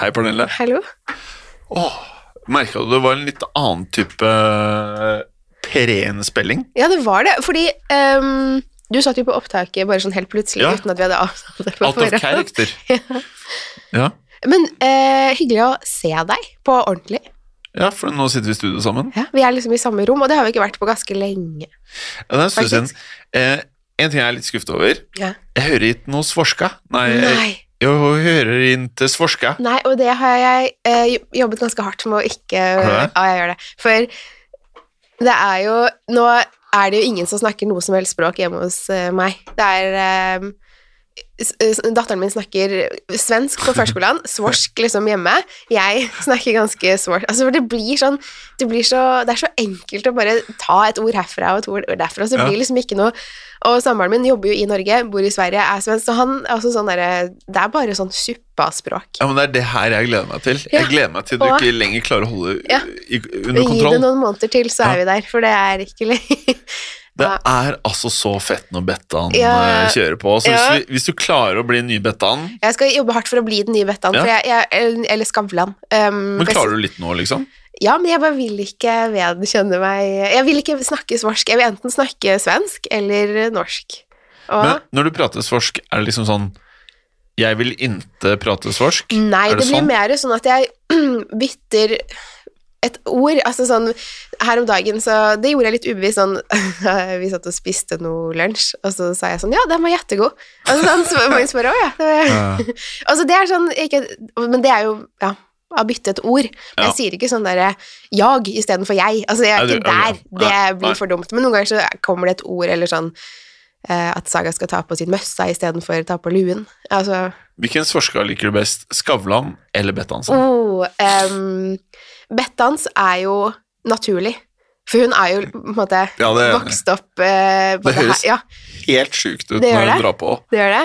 Hei, Pernille. Hallo? Åh, Merka du det var en litt annen type pen spilling? Ja, det var det. Fordi ehm, du satt jo på opptaket bare sånn helt plutselig Ja. uten at vi hadde avtalt det på Out of forhånd. character. Ja. Men eh, hyggelig å se deg på ordentlig. ja, for nå sitter vi i studio sammen. Ja, vi er liksom i samme rom, og det har vi ikke vært på ganske lenge. Ja, det er en stund siden. Faktisk. Eh, en ting jeg er litt skuffet over. Ja. Jeg hører ikke noe svorska. Nei, Nei. Jeg hører ikke svorska. Nei, og det har jeg eh, jobbet ganske hardt med å ikke? Ja, jeg gjør det. For det er jo Nå er det jo ingen som snakker noe som helst språk hjemme hos eh, meg. Det er eh, Datteren min snakker svensk på førskolen, svorsk liksom hjemme. Jeg snakker ganske svorsk. Altså, for det blir sånn det, blir så, det er så enkelt å bare ta et ord herfra og et ord derfra, så det Ja. blir liksom ikke noe Og samboeren min jobber jo i Norge, bor i Sverige, er svensk, så han er også sånn derre Det er bare sånn suppaspråk. Ja, men Det er det her jeg gleder meg til. Jeg gleder meg til du Og- ikke lenger klarer å holde Ja. under kontroll. Gi det noen måneder til, så er vi der, for det er ikke lenge. Det er altså så fett når Bettan Ja. eh, kjører på. Så Ja. hvis, vi, hvis du klarer å bli den nye Bettan Jeg skal jobbe hardt for å bli den nye Bettan, Ja. jeg, jeg, eller- eller Skavlan. Um, Men klarer du litt nå, liksom? Ja, men jeg bare vil ikke vedkjenne meg Jeg vil ikke snakke svorsk. Jeg vil enten snakke svensk eller norsk. Og Men når du prater svorsk, er det liksom sånn Jeg vil inte prate svorsk? Nei, er det, det blir sånn? mer sånn at jeg bytter et ord, altså sånn Her om dagen, så Det gjorde jeg litt ubevisst sånn Vi satt og spiste noe lunsj, og så sa jeg sånn Ja, den var jettegod. Altså sånn, så mange spør å ja. Det Ja. altså det er sånn ikke, Men det er jo Ja. Å bytte et ord. Men Ja. jeg sier ikke sånn derre jag istedenfor jeg. Altså, jeg er ikke der. Det blir for dumt. Men noen ganger så kommer det et ord, eller sånn eh, at Saga skal ta på sin møssa istedenfor ta på luen. Altså Hvilken forsker liker du best? Skavlan eller Bettansen? Oh, um, Bettans er jo naturlig. For hun er jo på en måte Ja, det, vokst opp eh, på Det høres. Ja, helt sjukt ut Det når det. hun drar på. det gjør det.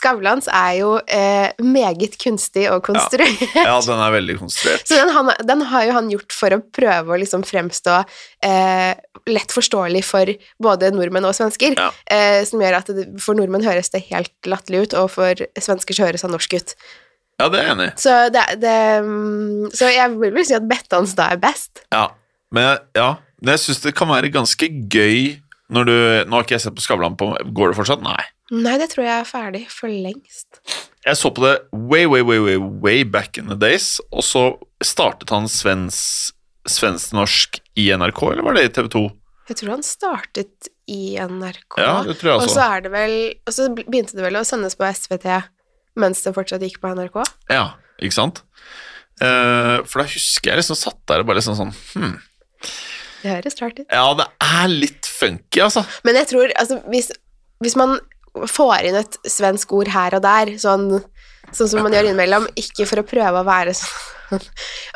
Skavlans er jo eh, meget kunstig og konstruert. Ja, den er veldig konstruert. Så den, han, den har jo han gjort for å prøve å liksom fremstå eh, lett forståelig for både nordmenn og svensker. Ja. Eh, som gjør at det, for nordmenn høres det helt latterlig ut, og for svensker så høres han norsk ut. Ja, det er jeg enig i. Så, det, det, mm, så jeg vil vel si at Bettans da er best. Ja. Men ja, jeg syns det kan være ganske gøy når du Nå har ikke jeg sett på Skavlan på Går det fortsatt? Nei. Nei, det tror jeg er ferdig for lengst. Jeg så på det way, way, way, way, way back in the days, og så startet han svensk svensk-norsk i NRK, eller var det i TV 2? Jeg tror han startet i NRK. Ja, det tror jeg og så er det vel Og så begynte det vel å sendes på SVT mens det fortsatt gikk på NRK. Ja, ikke sant? Uh, for da husker jeg liksom satt der og bare liksom sånn hmm. Det høres rart ut. Ja, det er litt funky, altså. Men jeg tror altså hvis, hvis man får inn et svensk ord her og der, sånn, sånn som man gjør innimellom, ikke for å prøve å være sånn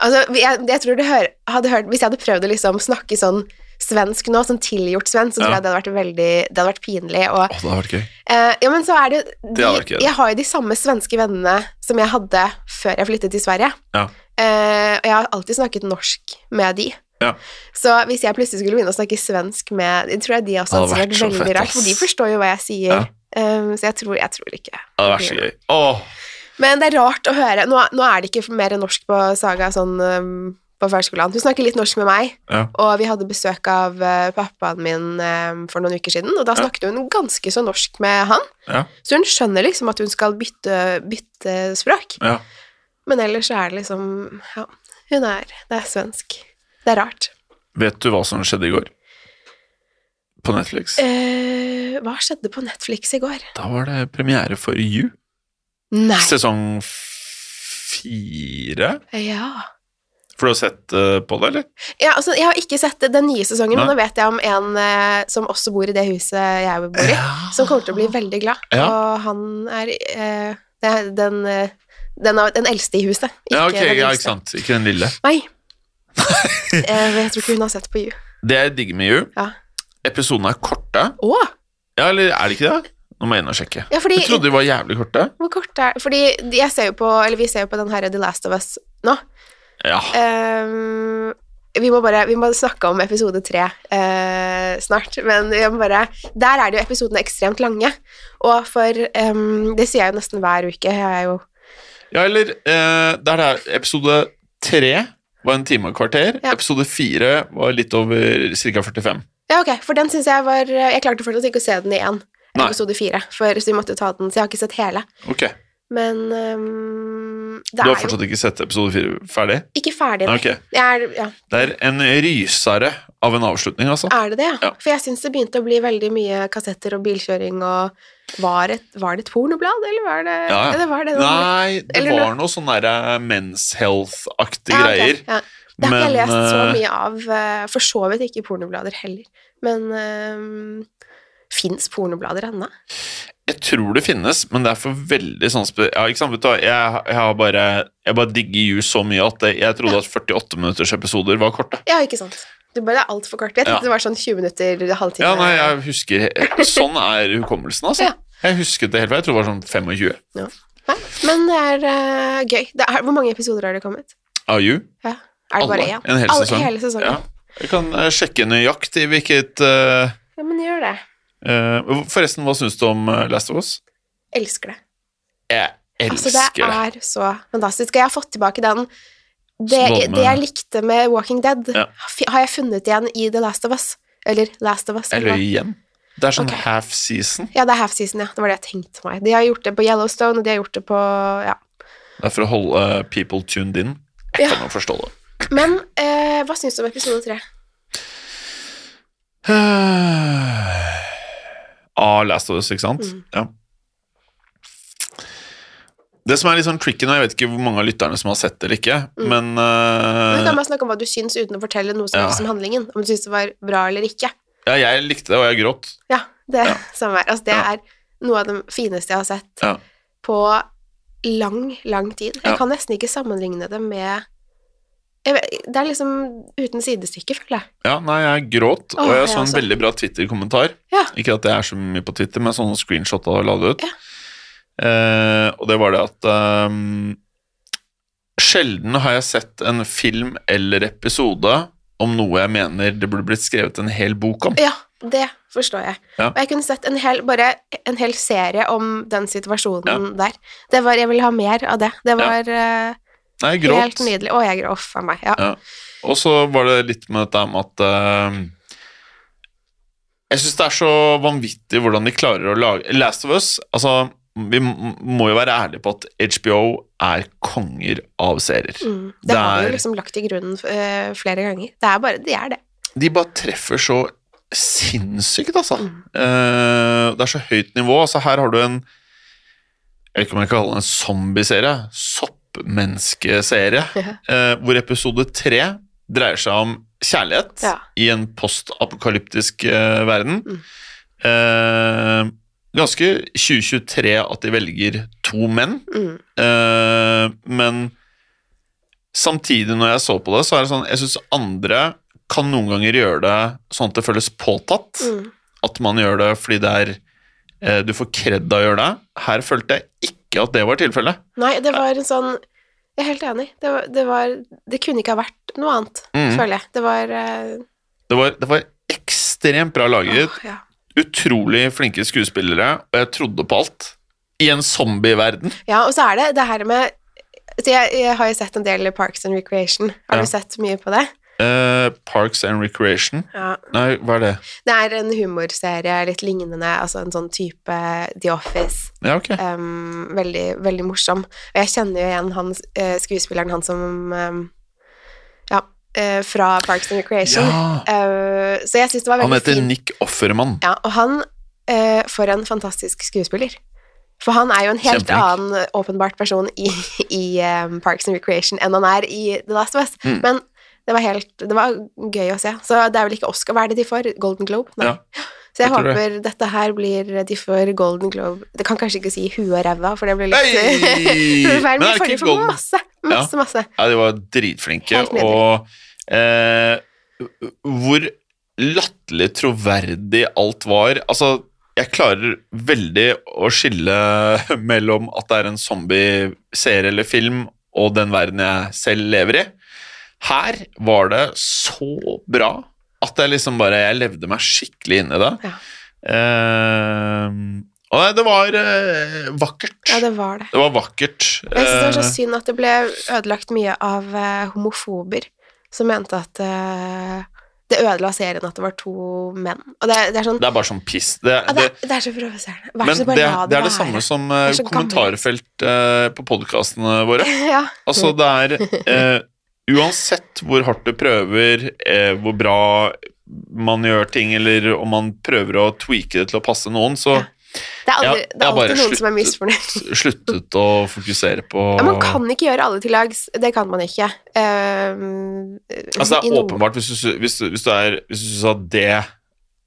Altså, jeg, jeg tror det hadde hørt Hvis jeg hadde prøvd å liksom snakke sånn svensk nå, sånn tilgjort svensk, så tror Ja. jeg det hadde vært veldig Det hadde vært pinlig. Og oh, det hadde vært gøy. Eh, ja, men så er det, Det de, hadde vært gøy. Jeg har jo de samme svenske vennene som jeg hadde før jeg flyttet til Sverige. Ja. Eh, og jeg har alltid snakket norsk med de. Ja. Så hvis jeg plutselig skulle begynne å snakke svensk med de, tror jeg de også hadde vært vært veldig rart, for de forstår jo hva jeg sier. Eh, så jeg tror, jeg tror ikke. Det hadde vært så gøy. Åh, Men det er rart å høre. Nå, nå er det ikke mer norsk på Saga sånn um, på førskolen. Hun snakker litt norsk med meg, ja. og vi hadde besøk av eh, pappaen min eh, for noen uker siden, og da snakket hun ganske så norsk med han. Ja. Så hun skjønner liksom at hun skal bytte, bytte språk. ja. Men ellers er det liksom Ja, hun er Det er svensk. Det er rart. Vet du hva som skjedde i går? På Netflix. Eh, hva skjedde på Netflix i går? Da var det premiere for You. Nei. Sesong fire. Ja. For du har sett eh, på det, eller? ja altså, jeg har ikke sett den nye sesongen, Nei. men nå vet jeg om en eh, som også bor i det huset jeg bor i, som kommer til å bli veldig glad. Ja. Og han er eh, den, eh, den, den eldste i huset. Ja, ok, den ja, ikke sant. Ikke den lille. Nei. Jeg tror ikke hun har sett på You. Det jeg digger med You, Ja. episodene er korte. Åh. Ja, eller er det ikke det? Nå må jeg inn og sjekke. Ja, fordi Jeg trodde de var jævlig korte. Hvor kort er Fordi jeg ser jo på Eller vi ser jo på den her The Last of Us nå. Ja. Um, vi må bare Vi må snakke om episode tre eh, snart, men jeg må bare Der er det jo episodene ekstremt lange, og for um, Det sier jeg jo nesten hver uke. Jeg er jo Ja, eller eh, det er episode tre var en time og et kvarter. Ja. Episode fire var litt over ca. 45. Ja, ok, for den syns jeg var Jeg klarte fortsatt ikke å se den igjen. Nei. Episode fire. For, så vi måtte ta den, så jeg har ikke sett hele. Ok, Men um, Du har er jo fortsatt ikke sett episode fire ferdig? ikke ferdig. nei. Okay. Er, ja. Det er en rysere av en avslutning, altså. er det det, ja? For jeg syns det begynte å bli veldig mye kassetter og bilkjøring og Var, et, var det et pornoblad, eller var det Ja, ja. Det var det. noe... Nei, det Eller var noe sånn derre Men's Health-aktige Ja, okay. greier. Det har ikke jeg lest så eh, mye av, eh, for så vidt ikke pornoblader heller. Men um, fins pornoblader ennå? Jeg tror det finnes, men det er for veldig sånn. Ja, ikke sant, jeg, jeg har bare Jeg bare digger You så mye at jeg trodde at 48 minutters episoder var korte. Ja, ikke sant. Du bare, det er altfor kort. Jeg Ja. tenkte det var sånn 20 minutter, halvtime. Ja, nei, jeg husker Sånn er hukommelsen, altså. Ja. Jeg husket det helt veien Jeg tror det var sånn 25. Nei, Men det er uh, gøy. Det er, hvor mange episoder har det kommet? Av You? Ja. Er det bare Alle. én? En hel Alle- sesong. Hele sesongen. Ja. Jeg kan uh, sjekke nøyaktig hvilket uh... Ja, men gjør det. Eh, Forresten, hva syns du om eh, Last of Us? Elsker det. Jeg Altså, elsker det det. er så fantastisk. Jeg har fått tilbake den Det, med- det jeg likte med Walking Dead, Ja. har jeg funnet igjen i The Last of Us. Eller Last of Us. Eller igjen. Det er sånn okay. half season. Ja, det er half season, ja. Det var det jeg tenkte meg. De har gjort det på Yellowstone, og de har gjort det på Ja. Det er for å holde eh, people tuned in. Jeg Ja. kan jo forstå det. Men eh, hva syns du om episode tre? Av Last of Us, ikke sant? Mm. Ja. Det som er litt sånn tricky nå, jeg vet ikke hvor mange av lytterne som har sett det eller ikke, Mm. men uh, eh, kan bare snakke om hva du syns uten å fortelle noe som Ja. helst om handlingen? Om du syns det var bra eller ikke? ja, jeg likte det, og jeg gråt. Ja, det Ja. samme her. Altså, det Ja. er noe av det fineste jeg har sett Ja. på lang, lang tid. Jeg Ja. kan nesten ikke sammenligne det med jeg vet, Det er liksom uten sidestykke, føler jeg. Ja, nei, jeg gråt, og Åh, jeg jeg så en også. veldig bra Twitter-kommentar. Ja. Ikke at jeg er så mye på Twitter, men sånne screenshot og la det ut. Ja. Eh, og det var det at um, Sjelden har jeg sett en film eller episode om noe jeg mener det burde blitt skrevet en hel bok om. Ja, det forstår jeg. Ja. Og jeg kunne sett en hel, bare en hel serie om den situasjonen der. Det var, jeg ville ha mer av det. Det var eh, Nei, helt nydelig. Å, jeg gråt for meg. Ja. Og så var det litt med dette med at ehm, Jeg syns det er så vanvittig hvordan de klarer å lage Last of Us Altså, vi må jo være ærlige på at HBO er konger av serier. Mm. Det, Det har jo liksom lagt til grunn eh, flere ganger. Det er bare de er det. De bare treffer så sinnssykt, altså. Mm. Eh, det er så høyt nivå. Altså, her har du en Jeg vet ikke om jeg kan kalle det en zombieserie. Soppmenneskeserie. Ja. eh, hvor episode tre dreier seg om kjærlighet Ja. i en postapokalyptisk uh, verden. Mm. Uh, ganske 2023 at de velger to menn, Mm. uh, men samtidig når jeg så på det, så er det sånn Jeg syns andre kan noen ganger gjøre det sånn at det føles påtatt. Mm. At man gjør det fordi det er Du får kred av å gjøre det. Her følte jeg ikke at det var tilfellet. Nei, det var en sånn Jeg er helt enig. Det, var, det, var, det kunne ikke ha vært noe annet, mm. føler jeg. Det var uh... Det var, det var ekstremt bra laget. Oh, ja. Utrolig flinke skuespillere, og jeg trodde på alt. I en zombieverden. ja, og så er det det her med så jeg, jeg har jo sett en del Parks and Recreation. Har Ja. du sett mye på det? Uh, Parks and Recreation. Ja. Nei, hva er det? Det er en humorserie, litt lignende, altså en sånn type The Office. Ja, ok. Um, veldig, veldig morsom. Og jeg kjenner jo igjen han, eh, skuespilleren, han som um, fra Parks and Recreation. Ja, Eh, så jeg syns det var veldig fint. han heter fin. Nick Offermann. Ja, og han eh, For en fantastisk skuespiller. For han er jo en helt Kjempeflink. annen eh, åpenbart person i, i um, Parks and Recreation enn han er i The Last of Us. Mm. Men det var helt Det var gøy å se. Så det er vel ikke Oscar. Hva er det de får? Golden Globe? Nei. Ja, Så jeg, jeg håper det. dette her blir De får Golden Globe Det kan kanskje ikke si huet og ræva, for det blir litt feil, Men de får, masse, masse, masse. Ja, de var dritflinke, og eh, hvor latterlig troverdig alt var. Altså, jeg klarer veldig å skille mellom at det er en zombie-serie eller film, og den verden jeg selv lever i. Her var det så bra at jeg liksom bare Jeg levde meg skikkelig inn i det. Ja. Eh, nei, det var eh, vakkert. Ja, det var det. Det var vakkert. Jeg synes det var så Eh, synd at det ble ødelagt mye av eh, homofober som mente at eh, det ødela serien at det var to menn. Og det, det er sånn det er bare sånn piss. Det, ja, det, det, det er så provoserende. Vær så det, bare la det er det samme som Det eh, kommentarfelt eh, på podkastene våre. ja. Altså, det er eh, Uansett hvor hardt du prøver, hvor bra man gjør ting, eller om man prøver å tweake det til å passe noen, så Ja. Det er, aldri, det er alltid noen som er misfornøyd. sluttet å fokusere på Ja, man kan ikke gjøre alle til lags. Det kan man ikke. Um, Altså, det er åpenbart hvis du, hvis, du- hvis du er Hvis du syns at det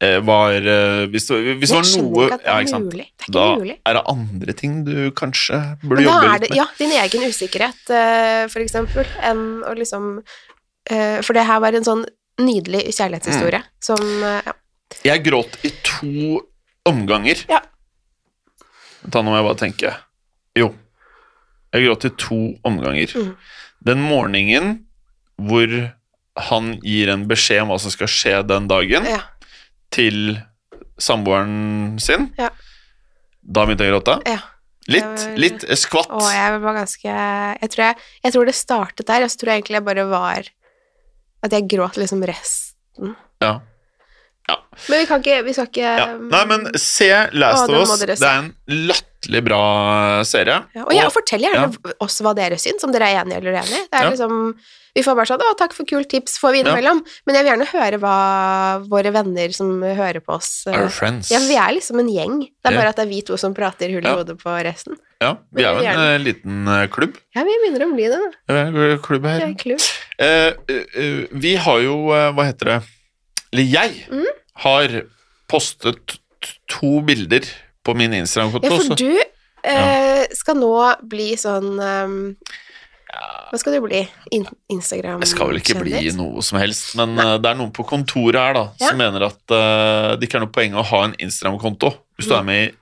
eh, var eh, Hvis hvis det var noe ikke det er ja, ikke sant? mulig. Det er ikke Da mulig. er det andre ting du kanskje burde jobbe litt med. ja, din egen usikkerhet, uh, for eksempel, enn å liksom uh, For det her var en sånn nydelig kjærlighetshistorie Mm. som ja. Jeg gråt i to omganger. Ja. Da må jeg bare tenke. Jo. Jeg gråt i to omganger. Mm. Den morgenen hvor han gir en beskjed om hva som skal skje den dagen, ja. til samboeren sin, Ja. da begynte jeg å gråte. ja. Litt. Var- Litt. Skvatt. Å, jeg var ganske jeg tror, jeg, jeg tror det startet der, og så tror jeg egentlig jeg bare var At jeg gråt liksom resten. Ja. Men vi kan ikke Vi skal ikke Ja. Nei, men se Last Å, of Us. Det er en latterlig bra serie. Ja, og, ja, fortell gjerne oss hva dere syns, om dere er enige eller uenige. Det er Ja. liksom, vi får bare sånn 'Å, takk for kult tips', får vi innimellom. Men jeg vil gjerne høre hva våre venner som hører på oss eh, Our friends. Ja, vi er liksom en gjeng. Det er Ja. bare at det er vi to som prater hull i Ja. hodet på resten. Ja, vi er jo en Gjerne. eh, liten eh, klubb. Ja, vi begynner å bli det. Eh, klubb her. Ja, klubb. Eh, eh, eh, vi har jo eh, Hva heter det? Eller jeg Mm. Har postet to bilder på min Instagram-konto. Ja, for du eh, skal nå bli sånn um, Hva skal du bli? In Instagram-kjendis? Jeg skal vel ikke bli noe som helst, men eh, det er noen på kontoret her da, Ja. som mener at uh, det ikke er noe poeng å ha en Instagram-konto. Hvis du Mm. er med i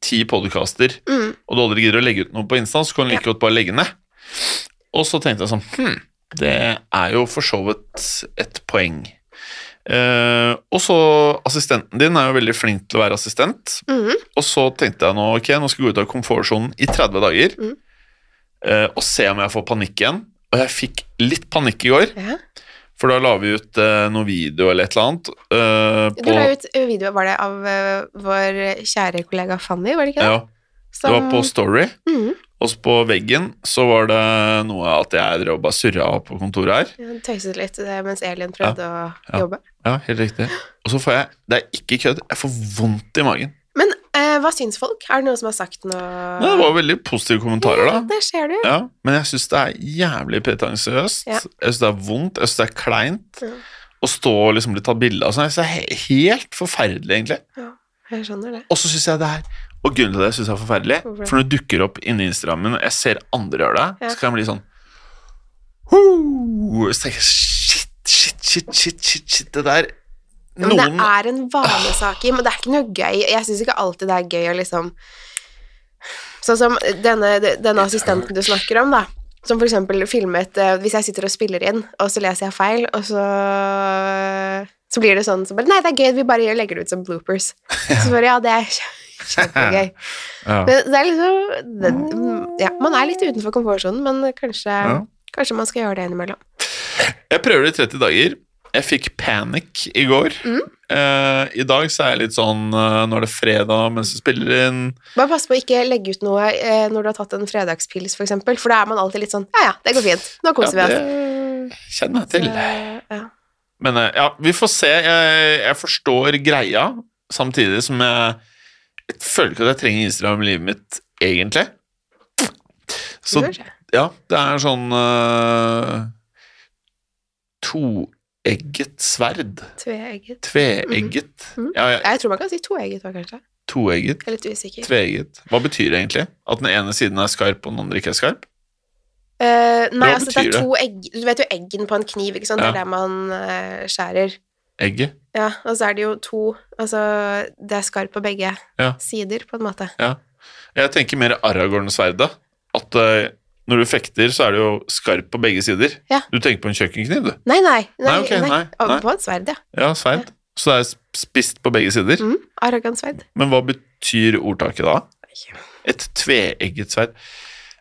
ti podcaster, Mm, og du aldri gidder å legge ut noe på Insta, så kan du like godt bare legge ned. Og så tenkte jeg sånn Hm, det er jo for så vidt et poeng. Eh, og så Assistenten din er jo veldig flink til å være assistent. mhm. Og så tenkte jeg nå ok, nå skal jeg gå ut av komfortsonen i 30 dager Mm. eh, og se om jeg får panikk igjen. Og jeg fikk litt panikk i går, ja. for da la vi ut eh, noe video eller et eller annet. eh, Du la ut video, var det av eh, vår kjære kollega Fanny, var det ikke det? ja, det var på Story. Mhm. Og på veggen så var det noe at jeg drev og bare surra på kontoret her. Ja, Tøyset litt eh, mens Elin prøvde å Ja. jobbe. Ja, helt riktig. Og så får jeg Det er ikke kødd, jeg får vondt i magen. Men eh, hva syns folk? Er det noen som har sagt noe det var veldig positive kommentarer, Ja, da. der ser du. Ja, men jeg syns det er jævlig pretensiøst. Ja. Jeg syns det er vondt, jeg syns det er kleint. Ja. Å stå og liksom bli tatt bilde av sånn. Det er helt forferdelig, egentlig. Ja, jeg skjønner det. Og så syns jeg det er Og grunnen til det syns jeg er forferdelig, for når det dukker opp inni Instagrammen, og jeg ser andre gjøre det, så kan jeg bli sånn «Ho!» Så tenker jeg shit, shit, shit, shit, shit, shit det der Ja, Men det er en vanesak men det er ikke noe gøy. Jeg syns ikke alltid det er gøy å liksom Sånn som denne, denne assistenten du snakker om, da. Som for eksempel filmet eh, Hvis jeg sitter og spiller inn, og så leser jeg feil, og så Så blir det sånn så bare Nei, det er gøy, vi bare legger det ut som bloopers. Så bare Ja, det er kjempegøy. ja. Men det er liksom det, Ja, man er litt utenfor komfortsonen, men kanskje, Ja. kanskje man skal gjøre det innimellom. Jeg prøver det i 30 dager. Jeg fikk panic i går. Mm. Uh, I dag så er jeg litt sånn uh, Nå er det fredag mens du spiller inn. Bare pass på å ikke legge ut noe uh, når du har tatt en fredagspils, for eksempel, for da er man alltid litt sånn Ja, ja, det går fint. Nå koser vi oss. Kjenn jeg til. Så, ja. Men ja, vi får se. Jeg, jeg forstår greia, samtidig som jeg, jeg føler ikke at jeg trenger Instagram i livet mitt, egentlig. Så ja, det er sånn uh, Toegget sverd. Tveegget. Tveegget. Mhm. Ja, ja, Jeg tror man kan si toegget òg, kanskje. toegget. Jeg er litt usikker. Tveegget. Hva betyr det egentlig? At den ene siden er skarp, og den andre ikke er skarp? Uh, nei, Hva altså det er to egg Du vet jo eggen på en kniv, ikke sant? Det er der man uh, skjærer. Egget? Ja, og så er det jo to Altså, det er skarpt på begge Ja. sider, på en måte. Jeg tenker mer Aragorn-sverdet. At uh, når du fekter, så er det jo skarpt på begge sider. Ja. Du tenker på en kjøkkenkniv, du. Nei, nei. nei, Nei, okay, nei, nei. På et sverd, ja. Ja, sverd. Så det er spist på begge sider. Mm, Arrogansverd. Men hva betyr ordtaket da? Et tveegget sverd.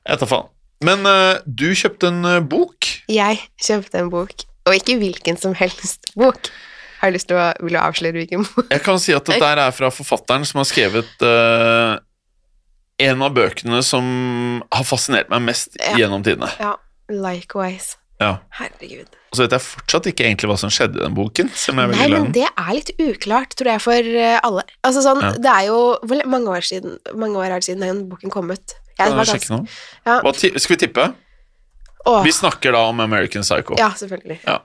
Jeg tar faen. Men uh, du kjøpte en eh, bok. Jeg kjøpte en bok, og ikke hvilken som helst bok. Har du lyst til å, vil du avsløre hvilken bok? Jeg kan si at det der er fra forfatteren som har skrevet uh, en av bøkene som har fascinert meg mest Ja. gjennom tidene. Ja, likewise. Ja. Herregud. Og så vet jeg fortsatt ikke egentlig hva som skjedde i den boken. Nei, men det er litt uklart, tror jeg, for eh, alle. Altså sånn, Ja. det er jo hvor mange år siden Mange år er det siden den boken kom ut? Jeg var ganske-? Ja. Skal vi tippe? Åh, Vi snakker da om American Psycho. ja, selvfølgelig. Ja.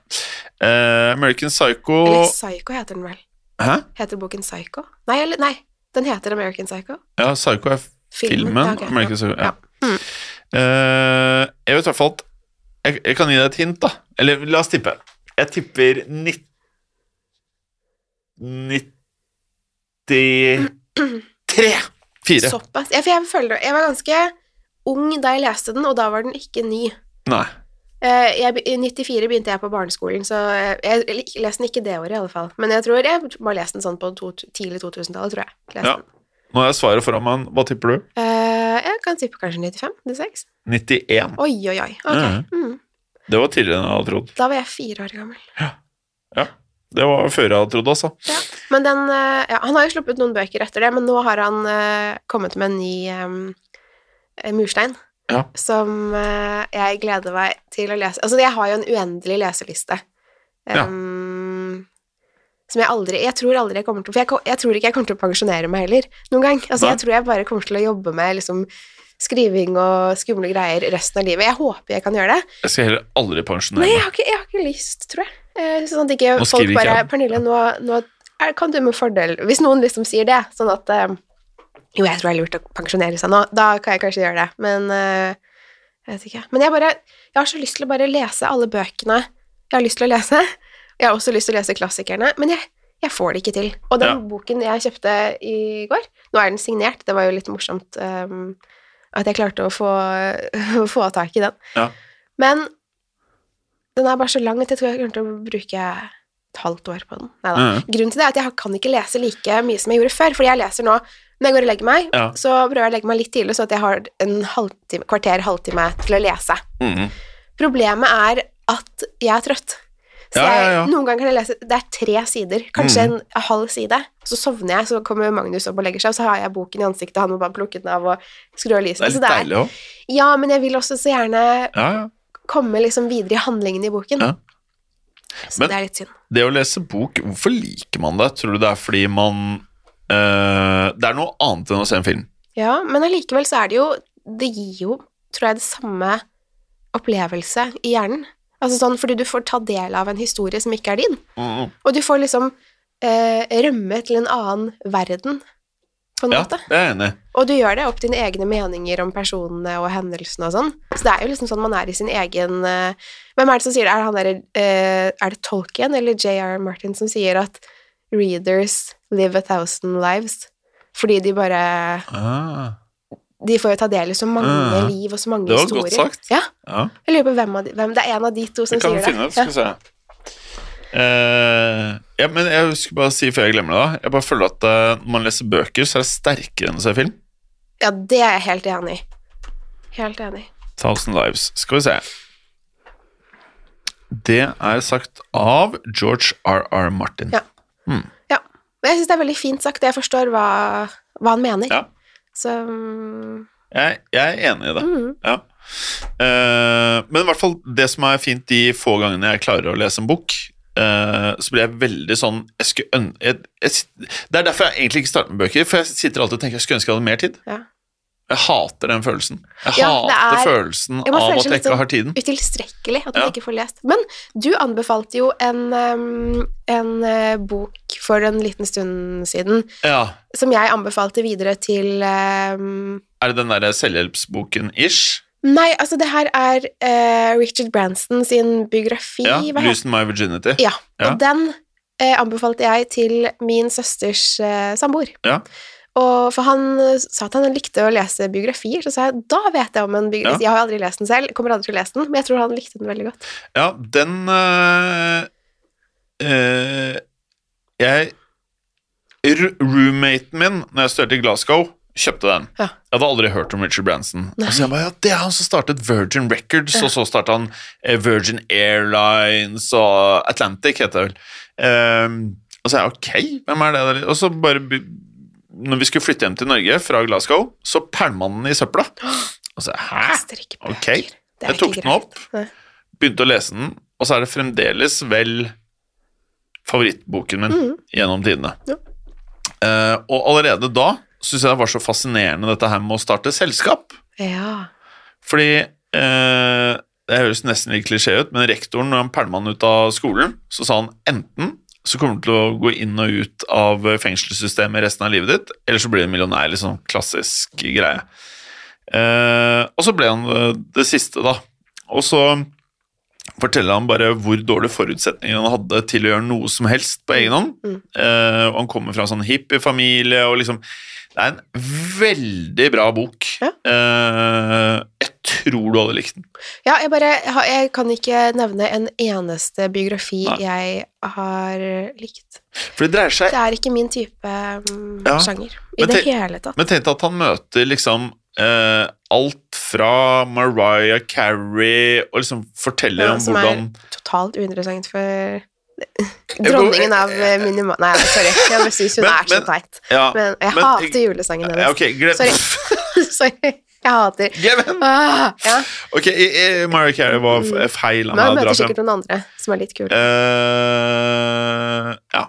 Uh, American Psycho Eller Psycho heter den vel. Hæ? Heter boken Psycho? Nei, eller, nei, den heter American Psycho. Ja, Psycho er filmen. Ja, okay. American Psycho. Ja. Ja. Mm. Uh, jeg vet i hvert fall at jeg, jeg kan gi deg et hint, da. Eller la oss tippe. Jeg tipper 90 93 4. Såpass. Jeg, jeg føler Jeg var ganske ung da jeg leste den, og da var den ikke ny. Nei. Eh, Jeg, I 94 begynte jeg på barneskolen, så jeg, jeg leste den ikke det året, i alle fall. Men jeg tror jeg bare leste den sånn på to, tidlig 2000-tallet, tror jeg. Lest Ja. den. Nå har jeg svaret foran meg. Hva tipper du? Uh, jeg kan tippe kanskje 95? 96? 91. Oi, oi, oi. Okay. Mm. Det var tidligere enn jeg hadde trodd. Da var jeg fire år gammel. Ja. Det var før jeg hadde trodd, altså. Ja. Men den eh, ja, Han har jo sluppet noen bøker etter det, men nå har han uh, kommet med en ny um, murstein. Ja. Som eh, jeg gleder meg til å lese. Altså, jeg har jo en uendelig leseliste. Ja. Um, Som jeg aldri Jeg tror aldri jeg kommer til For jeg, jeg tror ikke jeg kommer til å pensjonere meg heller noen gang. Altså, Nei. jeg tror jeg bare kommer til å jobbe med liksom skriving og skumle greier resten av livet. Jeg håper jeg kan gjøre det. Jeg skal heller aldri pensjonere Nei, jeg meg. har ikke, jeg har ikke lyst, tror jeg. Eh, Sånn at ikke folk bare ikke jeg. Pernille, nå, nå er, kan du med fordel Hvis noen liksom sier det, sånn at eh, Jo, jeg tror det er lurt å pensjonere seg nå, da kan jeg kanskje gjøre det, men uh, Jeg vet ikke. Men jeg bare Jeg har så lyst til å bare lese alle bøkene jeg har lyst til å lese. Jeg har også lyst til å lese klassikerne, men jeg, jeg får det ikke til. Og den Ja. boken jeg kjøpte i går Nå er den signert, det var jo litt morsomt um, at jeg klarte å få, få tak i den. Ja. Men den er bare så lang at jeg tror jeg kommer til å bruke et halvt år på den. Neida. Mhm. Grunnen til det er at jeg kan ikke lese like mye som jeg gjorde før, fordi jeg leser nå når jeg går og legger meg, Ja. så prøver jeg å legge meg litt tidlig, sånn at jeg har en halvtime, kvarter, halvtime til å lese. Mm. Problemet er at jeg er trøtt. Så Ja, ja, jeg, noen ganger kan jeg lese Det er tre sider, kanskje mm. en halv side. Så sovner jeg, så kommer Magnus opp og legger seg, og så har jeg boken i ansiktet, han må bare plukke den av og skru av Det lyset. er Så litt deilig òg. Ja, men jeg vil også så gjerne Ja, ja. komme liksom videre i handlingen i boken. Ja. Så Men- det er litt synd. Det å lese bok, hvorfor liker man det? Tror du det er fordi man eh, Det er noe annet enn å se en film. Ja, men allikevel så er det jo Det gir jo, tror jeg, det samme opplevelse i hjernen. Altså sånn fordi du får ta del av en historie som ikke er din. Mm. Og du får liksom uh, rømme til en annen verden, på en Ja, måte. det er jeg enig. Og du gjør det opp dine egne meninger om personene og hendelsene og sånn. Så det er jo liksom sånn man er i sin egen uh, Hvem er det som sier det? Er det eh, Er det Tolkien eller J.R. Martin som sier at readers live a thousand lives? Fordi de bare Ah, De får jo ta del i så mange Ah. liv og så mange Det var historier. godt sagt. Ja, ja. jeg lurer på hvem, av de, hvem Det er en av de to som Det vi sier finne det. Skal vi se. Uh, ja, men jeg skulle bare si før jeg glemmer det, da. Jeg bare føler at eh, når man leser bøker, så er det sterkere enn å se film. Ja. ja, det er jeg helt enig i. Helt enig. Thousand Lives. Skal vi se. Det er sagt av George R.R. Martin. Ja. Ja. Men jeg syns det er veldig fint sagt, og jeg forstår hva, hva han mener. Ja. Så mm, Jeg, jeg er enig i det. mm, Ja. Uh, men i hvert fall det som er fint de få gangene jeg klarer å lese en bok, uh, så blir jeg veldig sånn jeg jeg, Det er derfor jeg egentlig ikke starter med bøker, for jeg sitter alltid og tenker jeg skulle ønske jeg hadde mer tid. Ja. Jeg hater den følelsen. Jeg Ja, hater er- følelsen jeg av at jeg ikke har tiden. utilstrekkelig at man Ja. ikke får lest. Men du anbefalte jo en, um, en eh, bok for en liten stund siden, Ja. som jeg anbefalte videre til um, Er det den derre selvhjelpsboken ish? Nei, altså det her er uh, Richard Branson sin biografi. Ja. hva My Virginity. Ja, Ja. og den uh, anbefalte jeg til min søsters uh, samboer. Ja. Og for han eh, sa at han likte å lese biografier, så sa jeg da vet jeg om en biografi. Jeg har aldri lest den selv, kommer aldri til å lese den, men jeg tror han likte den veldig godt. Ja, den øh, øh, Jeg roommaten min når jeg studerte i Glasgow, kjøpte den. Ja. Jeg hadde aldri hørt om Richard Branson. Og så jeg bare, ja, Det er han som startet Virgin Records, og så startet han Virgin Airlines og Atlantic, heter det vel. Um, og så er jeg ok, hvem er det der? Og så bare Når vi skulle flytte hjem til Norge fra Glasgow, så pælma den i søpla. Og så hæ? Ok, jeg tok den opp. Begynte å lese den, og så er det fremdeles vel favorittboken min Mhm. gjennom tidene. Ja. Eh, og allerede da syns jeg det var så fascinerende dette her med å starte selskap. Ja. Fordi eh, Det høres nesten litt klisjé ut, men rektoren, når han pælma han ut av skolen, så sa han enten så kommer du til å gå inn og ut av fengselssystemet resten av livet ditt, eller så blir du millionær. Sånn klassisk greie. Eh, og så ble han eh, det siste, da. Og så forteller han bare hvor dårlige forutsetninger han hadde til å gjøre noe som helst på egen hånd. Mm. Eh, og han kommer fra en sånn hippiefamilie, og liksom Det er en veldig bra bok. Ja. Eh, tror du hadde likt den. Ja, jeg bare jeg kan ikke nevne en eneste biografi Nei. jeg har likt. For det dreier seg Det er ikke min type mm, Ja, sjanger i men det hele tatt. Men tenk deg at han møter liksom eh, alt fra Mariah Carey og liksom forteller Ja, om som er hvordan totalt uinteressant for dronningen av Minima minimal... Nei, sorry. Jeg syns hun Men- er så teit. Ja, Men jeg men- hater julesangen hennes. ok, glem Sorry. sorry. Jeg hater Gavin! ah, ja. Ok, Mariah Carey var feil Men meg jeg møter sikkert noen andre som er litt kule. Uh, ja.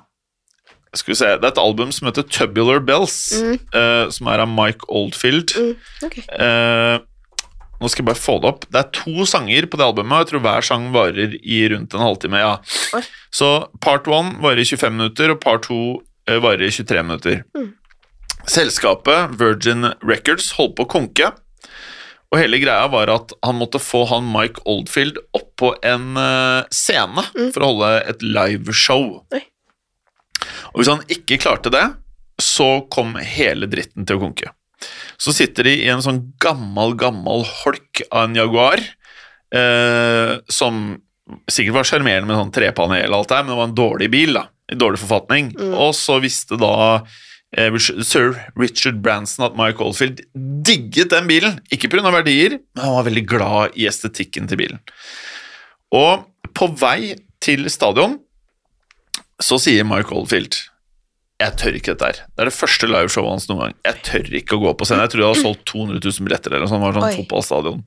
Skal vi se. Det er et album som heter Tubular Bells, Mm. uh, som er av Mike Oldfield. Mm, ok. Uh, nå skal jeg bare få det opp. Det er to sanger på det albumet, og jeg tror hver sang varer i rundt en halvtime. ja. Oi. Så part one varer i 25 minutter, og part two eh, varer i 23 minutter. Mm. Selskapet Virgin Records holdt på å konke, og hele greia var at han måtte få han Mike Oldfield opp på en eh, scene Mm. for å holde et liveshow. Oi. Og hvis han ikke klarte det, så kom hele dritten til å konke. Så sitter de i en sånn gammel, gammel holk av en Jaguar, eh, som sikkert var sjarmerende med sånn trepanel og alt det her, men det var en dårlig bil, da, i dårlig forfatning. Mm. Og så visste da sir Richard Branson at Mike Oldfield digget den bilen, ikke pga. verdier, men han var veldig glad i estetikken til bilen. Og på vei til stadion så sier Mike Oldfield jeg tør ikke dette her. Det er det første liveshowet hans noen gang. Jeg tør ikke å gå på scenen. Jeg tror jeg hadde solgt 200 000 billetter eller noe sånt. Det var sånn Oi. fotballstadion.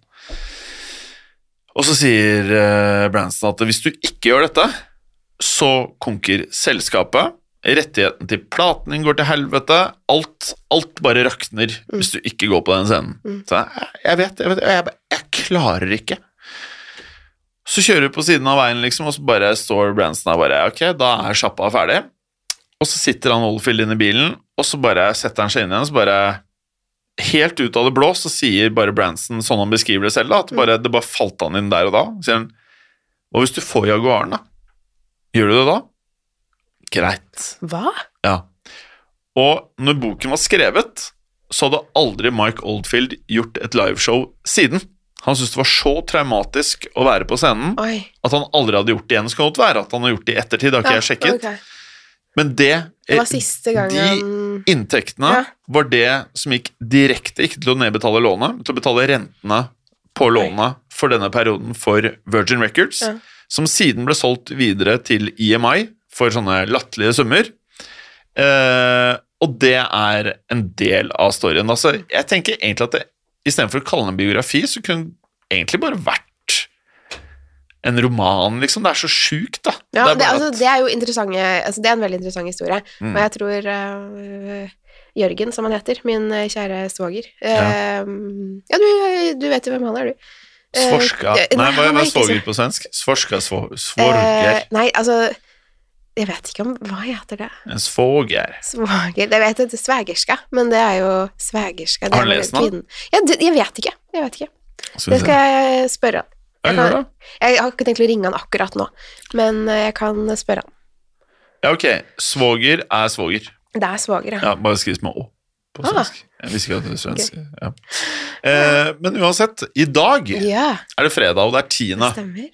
Og så sier eh, Branson at hvis du ikke gjør dette, så konker selskapet. Rettigheten til platen din går til helvete. Alt, alt bare rakner hvis du ikke går på den scenen. Mm. Så jeg, jeg vet, jeg vet, jeg, jeg klarer ikke. Så kjører du på siden av veien, liksom, og så bare står Branson der bare Ok, da er sjappa ferdig. Og så sitter han Oldfield inne i bilen, og så bare setter han seg inn igjen, så bare Helt ut av det blå så sier bare Branson, sånn han beskriver det selv, da, at bare, det bare falt han inn der og da. Sier han Hva hvis du får Jaguaren, da? Gjør du det da? Greit. Hva? Ja. Og når boken var skrevet, så hadde aldri Mike Oldfield gjort et liveshow siden. Han syntes det var så traumatisk å være på scenen Oi. at han aldri hadde gjort det igjen. Så kan godt være at han har gjort det i ettertid, det har ikke jeg sjekket. Okay. Men det, Det var siste gangen... de inntektene Ja. var det som gikk direkte, ikke til å nedbetale lånet, men til å betale rentene på lånet for denne perioden for Virgin Records, Ja. som siden ble solgt videre til EMI for sånne latterlige summer. Eh, og det er en del av storyen. Altså, jeg tenker egentlig at det, istedenfor å kalle det en biografi, så kunne det egentlig bare vært en roman, liksom. Det er så sjukt, da. Ja, er det, altså, det er jo interessante altså, Det er en veldig interessant historie. Mm. Og jeg tror uh, Jørgen, som han heter, min øh, kjære svoger Ja. uh, Ja, du, du vet jo hvem han er, du. Eh, Svorska eh, Nei, hva er svoger på svensk? Svorska svo- svorger. Eh, nei, altså Jeg vet ikke om Hva heter det? En svoger. Svoger Jeg vet det heter svegerska, men det er jo svegerska. Har du er lest den. Ja, det, jeg vet ikke. Jeg vet ikke. Det skal jeg spørre han. Jeg kan- Jeg har ikke tenkt å ringe han akkurat nå, men eh, jeg kan spørre han. Ja, ok. Svoger er svoger. Det er svoger, ja. Ja, bare skriv med å på Ah. svensk. Jeg visste ikke at det var svensk. Ja. Eh, men uansett, i dag Ja, er det fredag, og det er tiende. Det, stemmer.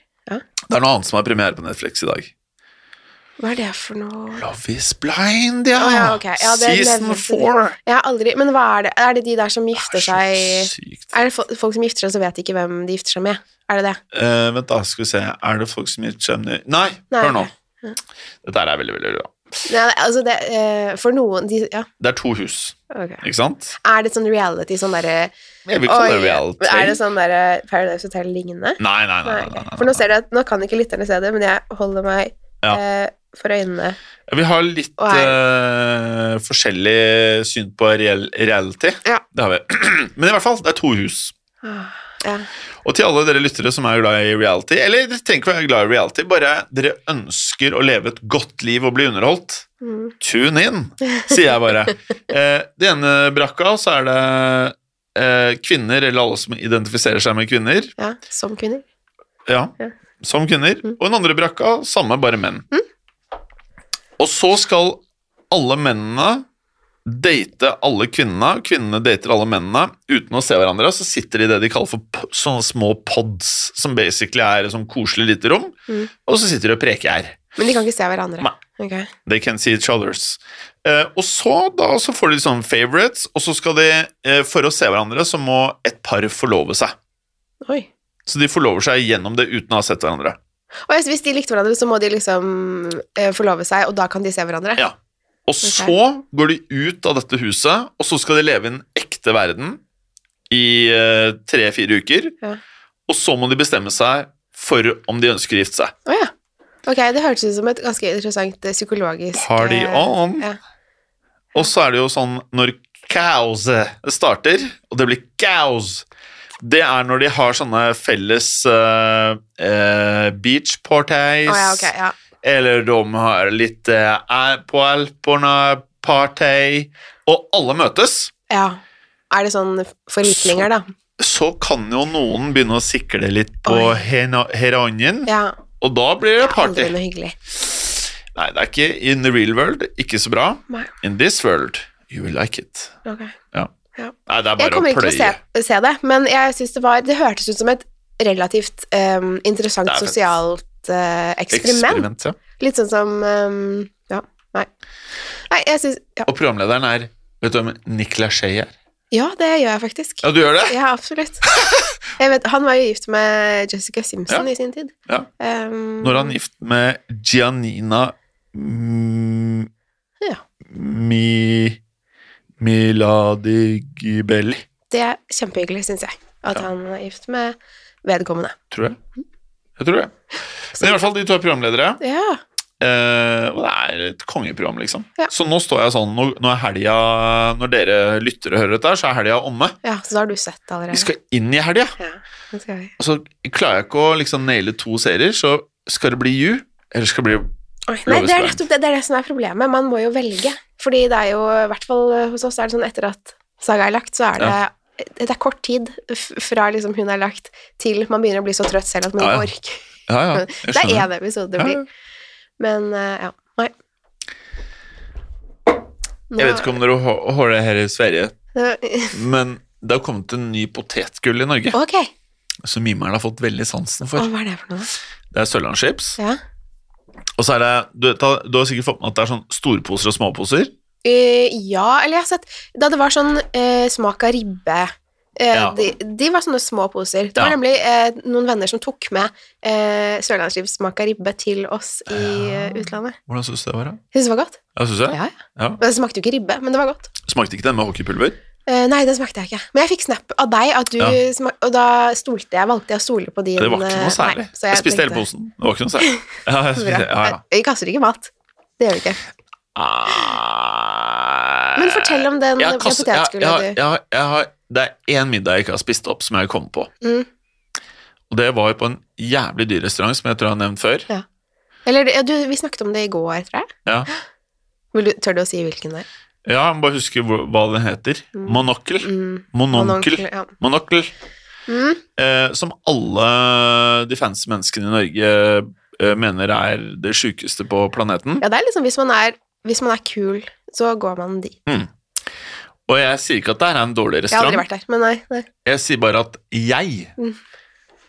Det er noe annet som har premiere på Netflix i dag. Hva er det for noe Love is blind, ja! Oh, ja, okay. Ja, Season four. Jeg har aldri Men hva er det? Er det de der som gifter seg sykt. Er det folk som gifter seg, så vet de ikke hvem de gifter seg med? Er det det? Uh, vent, da, skal vi se. Er det folk som gifter seg med Nei, Nei, hør nå. Ja. Dette er veldig, veldig bra. Nei, altså det uh, For noen de, Ja, Det er to hus, ok. ikke sant? Er det sånn reality, sånn derre Jeg vil kalle det reality. Er det sånn derre Paradise Hotel-lignende? Nei, nei, nei. Nei, nei. For nå ser du at Nå kan ikke lytterne se det, men jeg holder meg Ja. eh, for øynene. Vi har litt eh, forskjellig syn på real, reality. Ja. Det har vi. Men i hvert fall, det er to hus. Ah, Ja. Og til alle dere lyttere som er glad i reality, eller dere trenger ikke være glad i reality, bare dere ønsker å leve et godt liv og bli underholdt, Mm. tune in, sier jeg bare. Eh, det ene brakka, så er det eh, kvinner, eller alle som identifiserer seg med kvinner, ja. Som kvinner. ja, Ja. som kvinner, Mm. og den andre brakka, samme, bare menn. Og så skal alle mennene date alle kvinnene, kvinnene dater alle mennene uten å se hverandre, så sitter de i det de kaller for sånne små pods, som basically er et sånn koselig lite rom, Mm. og så sitter de og preker her. Men de kan ikke se hverandre. Nei. Okay. They can see each others. Eh, og så, da, så får de sånne favorites, og så skal de, eh, for å se hverandre, så må et par forlove seg. Oi. Så de forlover seg gjennom det uten å ha sett hverandre. Og hvis- de likte hverandre, så må de liksom eh, forlove seg, og da kan de se hverandre? Ja. Og så går de ut av dette huset, og så skal de leve i en ekte verden i eh, tre-fire uker. Ja. Og så må de bestemme seg for om de ønsker å gifte seg. Oh, ja. Ok, det hørtes ut som et ganske interessant eh, psykologisk Party on! Ja. Og så er det jo sånn når cows starter, og det blir cows Det er når de har sånne felles uh, uh, beach parties, Oh, ja, ok, ja. eller de har litt er på Alporna party, og alle møtes. ja. Er det sånn forviklinger, da? Så kan jo noen begynne å sikle litt på Oi. heroinen, Ja. og da blir det party. Det er Aldri noe hyggelig. Nei, det er ikke in the real world, ikke så bra. Nei. In this world, you will like it. Ok. Ja. Ja. Nei, det er Jeg bare å kommer ikke til å se, se det, men jeg synes det var Det hørtes ut som et relativt um, interessant er sosialt uh, eksperiment. Eksperiment, ja. Litt sånn som um, Ja, nei. Nei, jeg syns ja. Og programlederen er Vet du hvem Nick Shea er? ja, det gjør jeg faktisk. Ja, du gjør det? Ja, absolutt. Jeg vet, han var jo gift med Jessica Simpson Ja. i sin tid. Ja. Um, Når han er gift med Giannina mm, Ja. Mi, Miladigibelli, Det er kjempehyggelig, syns jeg, at Ja. han er gift med vedkommende. tror jeg. Jeg tror det. Men i hvert fall, de to er programledere. Ja. Eh, og det er et kongeprogram, liksom. Ja. Så nå står jeg sånn Nå, er helga Når dere lyttere hører dette, så er helga omme. ja, så da har du sett allerede. Vi skal inn i helga. Ja, det skal vi. Og så klarer jeg ikke å liksom naile to serier, så skal det bli You, eller skal det bli Oi, nei, det er det, det er det som er problemet. Man må jo velge. Fordi det er jo, i hvert fall hos oss, er det sånn etter at saga er lagt, så er det Det er kort tid fra liksom hun er lagt, til man begynner å bli så trøtt selv at man Ja, ja. ikke orker. Ja, ja. Det er én episode det blir. ja. Men eh, ja, nei. Jeg vet ikke om dere har det her i Sverige, men det har kommet en ny potetgull i Norge, Okay. som mimeren har fått veldig sansen Å, for. hva er det for noe? Det er Sørlandschips. Ja. Og så er det du, du har sikkert fått med at det er sånn storposer og småposer. Uh, ja, eller jeg har sett Da det var sånn uh, smak av ribbe uh, Ja. de, de var sånne små poser. Det var Ja. nemlig noen venner som tok med uh, sørlandsribs smak av ribbe til oss i utlandet. Hvordan syns du det var? da? Jeg syns det var godt. Ja, synes jeg? Ja, ja. Ja. Det smakte jo ikke ribbe, men det var godt. Smakte ikke den med hockeypulver? Eh, nei, det smakte jeg ikke. Men jeg fikk snap av deg, at du Ja. smak, og da stolte jeg, valgte jeg å stole på din Det var ikke eh, noe særlig. nei, jeg, jeg, spiste hele posen. Det var ikke noe særlig. Ja, jeg spiste, ja, ja. Vi kaster ikke mat. Det gjør vi ikke. Ah, Men fortell om den jeg jeg- jeg har- du jeg jeg Det er én middag jeg ikke har spist opp, som jeg kom på. Mm. Og det var på en jævlig dyr restaurant, som jeg tror jeg har nevnt før. Eller du, vi snakket om det i går, tror jeg. Ja, Vil du, tør du å si hvilken det er? Ja jeg må bare huske hvor, hva den heter. Mm. Monokkel. Mm. Mononkel. Mononkel, Ja. Monokkel. Mm. Eh, som alle de fancy menneskene i Norge eh, mener er det sjukeste på planeten. ja, det er liksom hvis man er, hvis man er kul, så går man dit. Og jeg sier ikke at det er en dårlig restaurant. Jeg har aldri vært der, men nei. nei. Jeg sier bare at jeg Mm.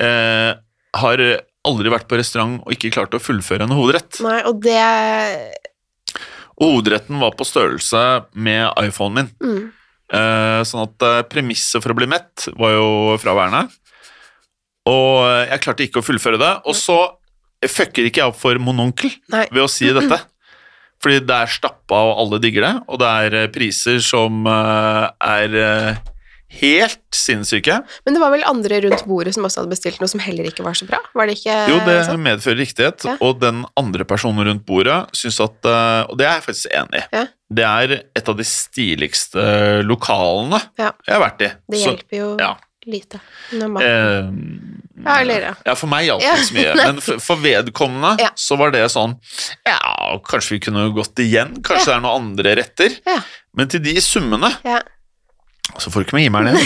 eh, har aldri vært på restaurant og ikke klart å fullføre en hovedrett. Nei, og det Og hovedretten var på størrelse med iPhonen min. mm. Eh, sånn at eh, premisset for å bli mett var jo fraværende. Og eh, jeg klarte ikke å fullføre det. Og så fucker ikke jeg opp for mononkel Nei. ved å si dette. Fordi det er stappa, og alle digger det. Og det er eh, priser som eh, er eh, helt sinnssyke. Men det var vel andre rundt bordet som også hadde bestilt noe som heller ikke var så bra? Var det ikke Jo, det sånn? medfører riktighet. Ja. Og den andre personen rundt bordet syns at eh, Og det er jeg faktisk enig i. Ja. Det er et av de stiligste lokalene Ja. jeg har vært i. Det hjelper jo ja. lite. Når man, Eh, ja, eller ja. ja, for meg hjalp det ikke så mye. Men for, for vedkommende Ja. så var det sånn Ja, kanskje vi kunne gått igjen? Kanskje det er noen andre retter? Ja. Men til de summene ja. Så får du ikke meg meg den.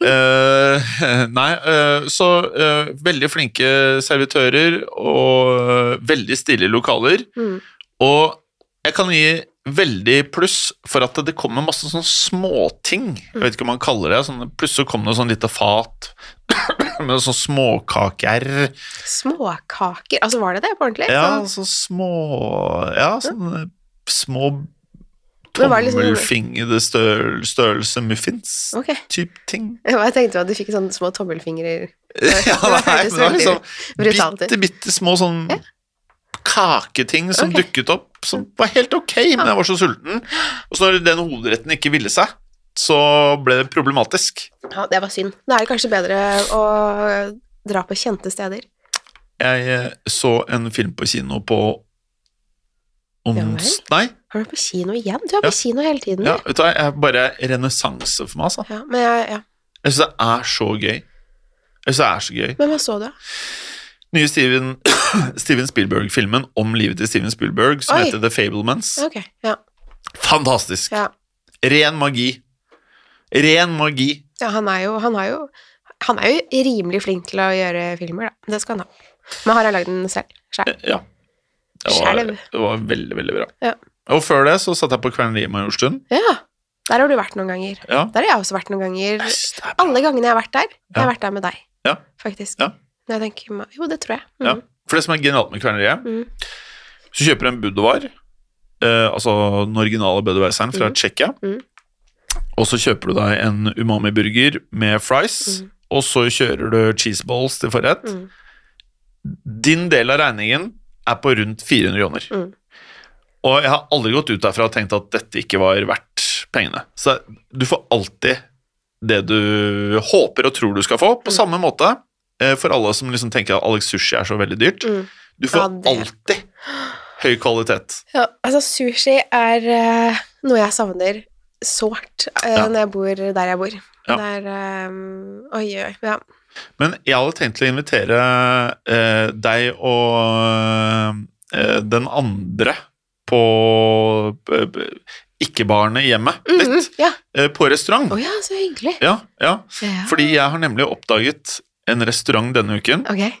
Eh, nei, uh, så uh, veldig flinke servitører og veldig stilige lokaler. Mm. Og jeg kan gi veldig pluss for at det kommer masse sånne småting. Jeg vet ikke om man kaller det sånn, Plutselig kom det sånn lite fat med sånn småkaker. Småkaker Altså, var det det på ordentlig? Ja, Sånn- så små Ja, sånne små Men var det liksom- størrelse muffins. okay. Typ ting. Jeg tenkte at du fikk sånne små tommelfingre Ja, nei, men det var liksom bitte, bitte små sånn Ja. kaketing som okay. dukket opp, som var helt ok, men jeg var så sulten. Og så når den hovedretten ikke ville seg, så ble det problematisk. Ja, det var synd. Da er det kanskje bedre å dra på kjente steder. Jeg eh, så en film på kino på ons... Nei, Har du vært på kino igjen? Du er på Ja. kino hele tiden. ja, vet du jeg er bare renessanse for meg, altså. Ja, men jeg, ja. Jeg syns det er så gøy. Jeg synes det er så gøy. Men hva så du? Nye Steven, Steven Spielberg-filmen om livet til Steven Spielberg, som Oi. heter The Fablements. Okay, ja. Fantastisk. ja. Ren magi. Ren magi. Ja, han er jo Han er jo han er jo rimelig flink til å gjøre filmer, da. Det skal han ha. Men har jeg lagd den selv? Sjæl. Ja. Det var, det var veldig, veldig bra. Ja. Og før det så satt jeg på Kverneriet Majorstuen. ja. Der har du vært noen ganger. Ja. Der har jeg også vært noen ganger. Er bra. Alle gangene jeg har vært der, jeg har Ja. vært der med deg, Ja. faktisk. Ja. Når jeg tenker Jo, det tror jeg. Ja. Mhm. For det som er genialt med Kverneriet Mm. Så kjøper du en Budovar, eh, altså den originale budoverseren fra Mm. Tsjekkia, Mm. og så kjøper du deg en umami-burger med fries, Mm. og så kjører du cheeseballs til forrett. Mm. Din del av regningen er på rundt 400 kroner. Og jeg har aldri gått ut derfra og tenkt at dette ikke var verdt pengene. Så du får alltid det du håper og tror du skal få, på Mm. samme måte eh, for alle som liksom tenker at Alex Sushi er så veldig dyrt. Mm. Du får Ja, alltid høy kvalitet. Ja, altså sushi er uh, noe jeg savner sårt uh, Ja. når jeg bor der jeg bor. Ja. Det er eh, Oi, oi, ja. Men jeg hadde tenkt til å invitere uh, deg og eh, den andre på eh, ikke-barnet hjemme litt. Mm ja. eh, på restaurant. Å ja, så hyggelig. Ja, ja. Fordi jeg har nemlig oppdaget en restaurant denne uken okay.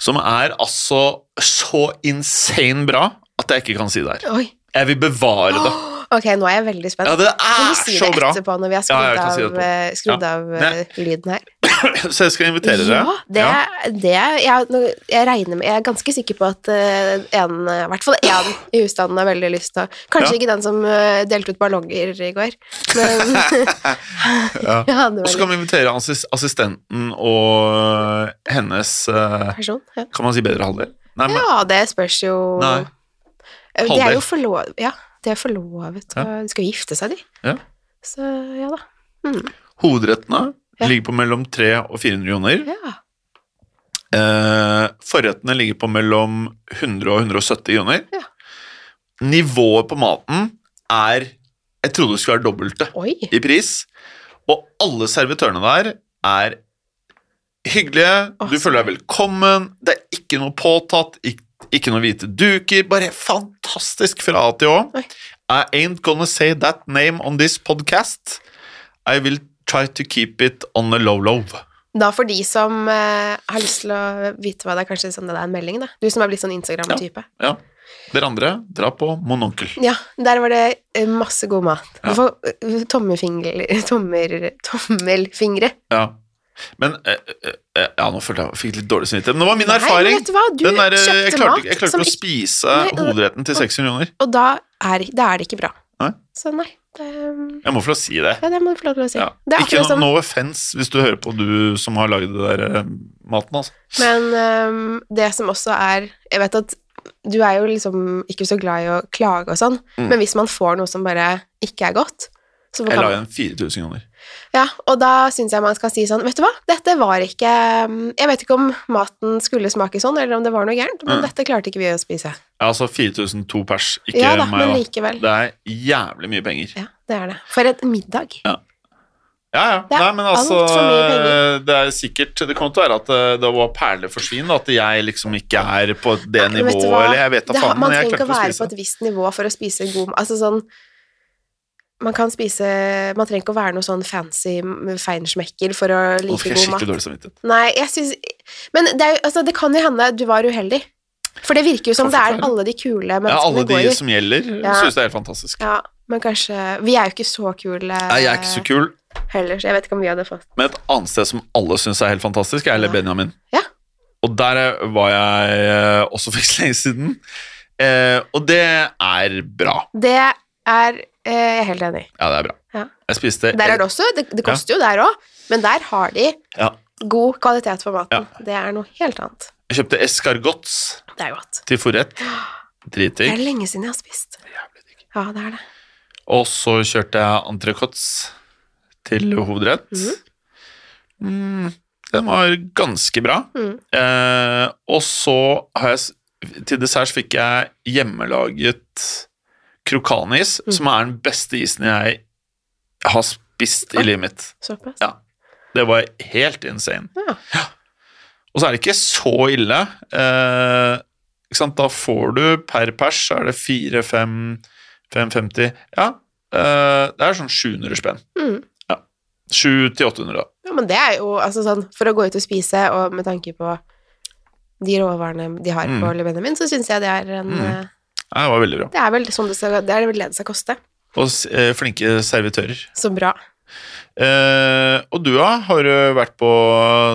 som er altså så insane bra at jeg ikke kan si det her. Oi. Jeg vil bevare det. Ok, nå er jeg veldig spent. Ja, det kan er du si så det bra. etterpå når vi har skrudd ja, av, eh, skrudd Ja. av Nei. eh, lyden her? Så jeg skal invitere dere. Ja, det, Ja. det jeg, jeg regner med Jeg er ganske sikker på at eh, en, i hvert fall én i husstanden har veldig lyst til å Kanskje Ja. ikke den som eh, delte ut ballonger i går, men Ja. Og så kan vi invitere assistenten og hennes eh, person. Kan man si bedre halvdel? Nei, men ja, det spørs jo Nei. Eh, De er jo forlovet Ja, de er forlovet, og de skal jo gifte seg, de. Ja. Så ja da. hovedrettene Ja. ligger på mellom 300 og 400 kroner. Ja. Eh, forrettene ligger på mellom 100 og 170 kroner. Ja. Nivået på maten er Jeg trodde det skulle være dobbelte Oi. i pris. Og alle servitørene der er hyggelige. Du føler deg velkommen. Det er ikke noe påtatt, ikke, ikke noe hvite duker. Bare fantastisk fra A til Å. I ain't gonna say that name on this podcast. I will try to keep it on a low low. Da for de som eh, har lyst til å vite hva det er, kanskje sånn det er en melding, da. Du som er blitt sånn Instagram-type. Ja. Dere andre, dra på Mononkel. Ja. der var det eh, masse god mat. Du Ja. får eh, tommelfingre, tommer, tommelfingre. Ja. Men eh, eh, eh, Ja, nå følte jeg jeg fikk litt dårlig samvittighet. Men det var min Nei, erfaring. vet du hva? Du Den der, kjøpte jeg klarte, jeg klarte ikke å spise Nei, hovedretten til 600 kroner. Og da er, da er det ikke bra. Nei. Så nei. Det, Jeg må få lov å si det. ja, det må du få lov til å si. Ja. Det er Ikke noe, no, som no offense hvis du hører på du som har lagd det der eh, maten, altså. Men um, det som også er Jeg vet at du er jo liksom ikke så glad i å klage og sånn, Mm. men hvis man får noe som bare ikke er godt så Jeg la igjen 4000 kroner. Ja, Og da syns jeg man skal si sånn Vet du hva, dette var ikke Jeg vet ikke om maten skulle smake sånn, eller om det var noe gærent, men Mm. dette klarte ikke vi å spise. Ja, altså 4002 pers, ikke ja da, meg. men likevel. Det er jævlig mye penger. Ja, det er det. For en middag. Ja, ja. Det er Nei, men altså. Det er sikkert Det kommer til å være at eh, det var perler for svin, at jeg liksom ikke er på det nivået, eller jeg vet da faen, man men jeg trenger ikke å være på et visst nivå for å spise god Altså sånn Man kan spise Man trenger ikke å være noe sånn fancy feinschmecker for å Nå like fikk jeg god mat. skikkelig dårlig samvittighet. Nei, jeg synes, Men det, er, altså, det kan jo hende du var uheldig. For det virker jo som det er alle de kule Ja, alle de går. som gjelder, Ja. synes det er helt fantastisk. Ja, men kanskje Vi er jo ikke så kule Nei, jeg er ikke så kul, heller, så jeg vet ikke om vi hadde fått men et annet sted som alle syns er helt fantastisk, er Le Ja. Benjamin. Ja. Og der eh, var jeg eh, også for ikke lenge siden. Eh, og det er bra. Det er eh, jeg er helt enig. Ja, det er bra. Ja. Jeg spiste Der er det også Det, det koster jo der òg, men der har de Ja. god kvalitet på maten. Det er noe helt annet. Jeg kjøpte escargots Det er godt. til forrett. Det er lenge siden jeg har spist. Jævlig digg. Ja, det er det. Og så kjørte jeg entrecôtes til hovedrett. Mm, den var ganske bra. Mm. Eh, og så har jeg Til dessert fikk jeg hjemmelaget krokanis, Mm. som er den beste isen jeg har spist i livet mitt. Såpass. Ja. Det var helt insane. Ja. ja. Og så er det ikke så ille. Eh, ikke sant? Da får du per pers så er det 4-5 550 Ja, eh, det er sånn 700 spenn. Ja. 700-800, da. Ja, men det er jo altså sånn For å gå ut og spise, og med tanke på de råvarene de har på Mm. Benjamin, så syns jeg det er en Mm. Eh, Ja, det var veldig bra. Det er vel sånn det skal Det er vel det det skal koste. Og eh, flinke servitører. Så bra. Eh, og du, da? Har du vært på